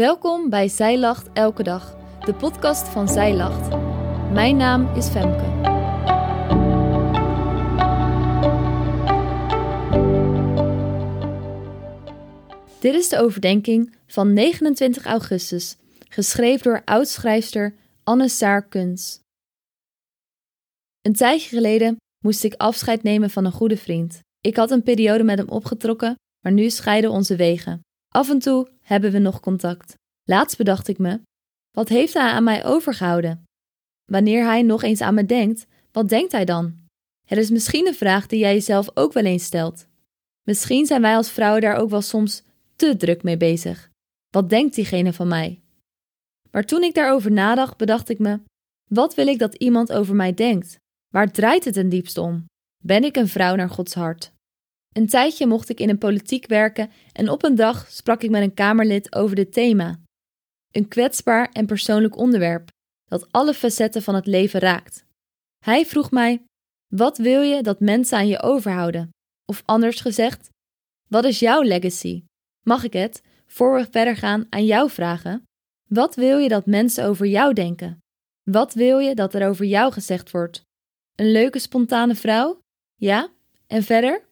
Welkom bij Zij Lacht Elke Dag, de podcast van Zij Lacht. Mijn naam is Femke. Dit is de overdenking van 29 augustus, geschreven door oudschrijfster Anne Saar Kuns. Een tijdje geleden moest ik afscheid nemen van een goede vriend. Ik had een periode met hem opgetrokken, maar nu scheiden onze wegen. Af en toe hebben we nog contact. Laatst bedacht ik me: wat heeft hij aan mij overgehouden? Wanneer hij nog eens aan me denkt, wat denkt hij dan? Het is misschien een vraag die jij jezelf ook wel eens stelt. Misschien zijn wij als vrouwen daar ook wel soms te druk mee bezig. Wat denkt diegene van mij? Maar toen ik daarover nadacht, bedacht ik me: wat wil ik dat iemand over mij denkt? Waar draait het ten diepste om? Ben ik een vrouw naar Gods hart? Een tijdje mocht ik in een politiek werken en op een dag sprak ik met een Kamerlid over dit thema. Een kwetsbaar en persoonlijk onderwerp dat alle facetten van het leven raakt. Hij vroeg mij: Wat wil je dat mensen aan je overhouden? Of anders gezegd, wat is jouw legacy? Mag ik het, voor we verder gaan, aan jou vragen? Wat wil je dat mensen over jou denken? Wat wil je dat er over jou gezegd wordt? Een leuke spontane vrouw? Ja? En verder?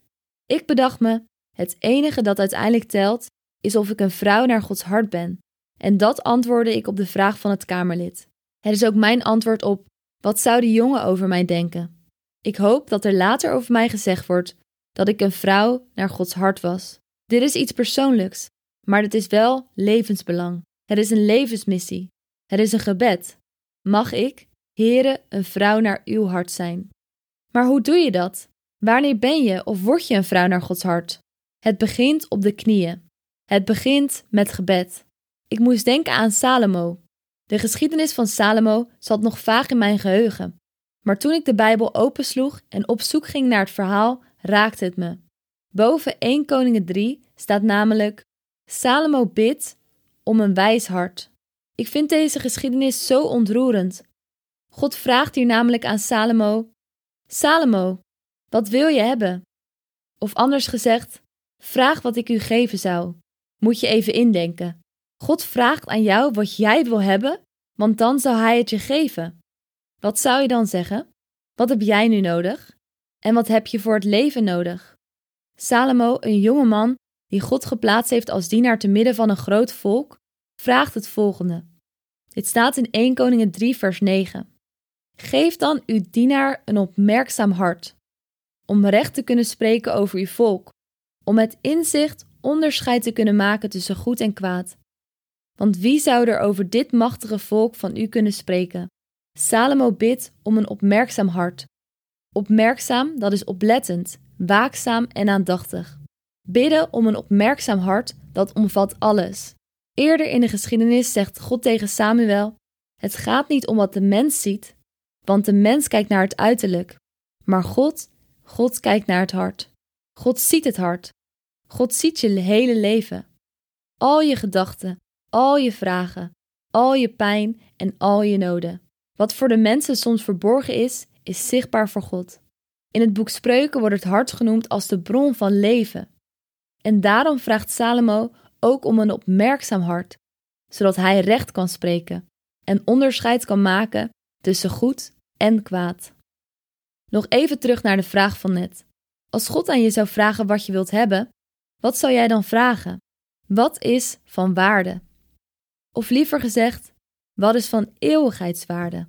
Ik bedacht me: het enige dat uiteindelijk telt, is of ik een vrouw naar Gods hart ben. En dat antwoordde ik op de vraag van het Kamerlid. Het is ook mijn antwoord op: wat zou die jongen over mij denken? Ik hoop dat er later over mij gezegd wordt dat ik een vrouw naar Gods hart was. Dit is iets persoonlijks, maar het is wel levensbelang. Het is een levensmissie. Het is een gebed. Mag ik, Here, een vrouw naar uw hart zijn? Maar hoe doe je dat? Wanneer ben je of word je een vrouw naar Gods hart? Het begint op de knieën. Het begint met gebed. Ik moest denken aan Salomo. De geschiedenis van Salomo zat nog vaag in mijn geheugen. Maar toen ik de Bijbel opensloeg en op zoek ging naar het verhaal, raakte het me. Boven 1 Koningen 3 staat namelijk: Salomo bidt om een wijs hart. Ik vind deze geschiedenis zo ontroerend. God vraagt hier namelijk aan Salomo: Salomo, wat wil je hebben? Of anders gezegd, vraag wat ik u geven zou. Moet je even indenken. God vraagt aan jou wat jij wil hebben, want dan zou Hij het je geven. Wat zou je dan zeggen? Wat heb jij nu nodig? En wat heb je voor het leven nodig? Salomo, een jonge man die God geplaatst heeft als dienaar te midden van een groot volk, vraagt het volgende. Dit staat in 1 Koningen 3 vers 9. Geef dan uw dienaar een opmerkzaam hart, om recht te kunnen spreken over uw volk, om met inzicht onderscheid te kunnen maken tussen goed en kwaad. Want wie zou er over dit machtige volk van u kunnen spreken? Salomo bidt om een opmerkzaam hart. Opmerkzaam, dat is oplettend, waakzaam en aandachtig. Bidden om een opmerkzaam hart, dat omvat alles. Eerder in de geschiedenis zegt God tegen Samuel: Het gaat niet om wat de mens ziet, want de mens kijkt naar het uiterlijk, maar God God kijkt naar het hart. God ziet het hart. God ziet je hele leven. Al je gedachten, al je vragen, al je pijn en al je noden. Wat voor de mensen soms verborgen is, is zichtbaar voor God. In het boek Spreuken wordt het hart genoemd als de bron van leven. En daarom vraagt Salomo ook om een opmerkzaam hart, zodat hij recht kan spreken en onderscheid kan maken tussen goed en kwaad. Nog even terug naar de vraag van net. Als God aan je zou vragen wat je wilt hebben, wat zou jij dan vragen? Wat is van waarde? Of liever gezegd, wat is van eeuwigheidswaarde?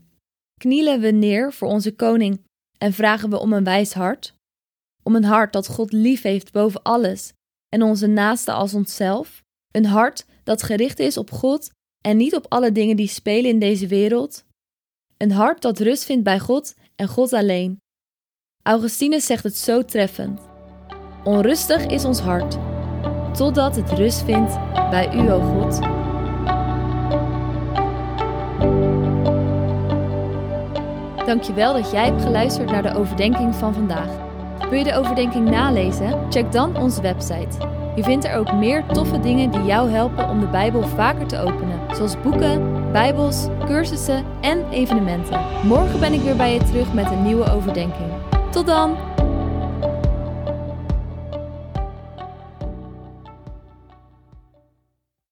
Knielen we neer voor onze koning en vragen we om een wijs hart? Om een hart dat God lief heeft boven alles en onze naaste als onszelf? Een hart dat gericht is op God en niet op alle dingen die spelen in deze wereld? Een hart dat rust vindt bij God en God alleen. Augustinus zegt het zo treffend. Onrustig is ons hart, totdat het rust vindt bij U, o God. Dankjewel dat jij hebt geluisterd naar de overdenking van vandaag. Wil je de overdenking nalezen? Check dan onze website. Je vindt er ook meer toffe dingen die jou helpen om de Bijbel vaker te openen, zoals boeken, Bijbels, cursussen en evenementen. Morgen ben ik weer bij je terug met een nieuwe overdenking. Tot dan!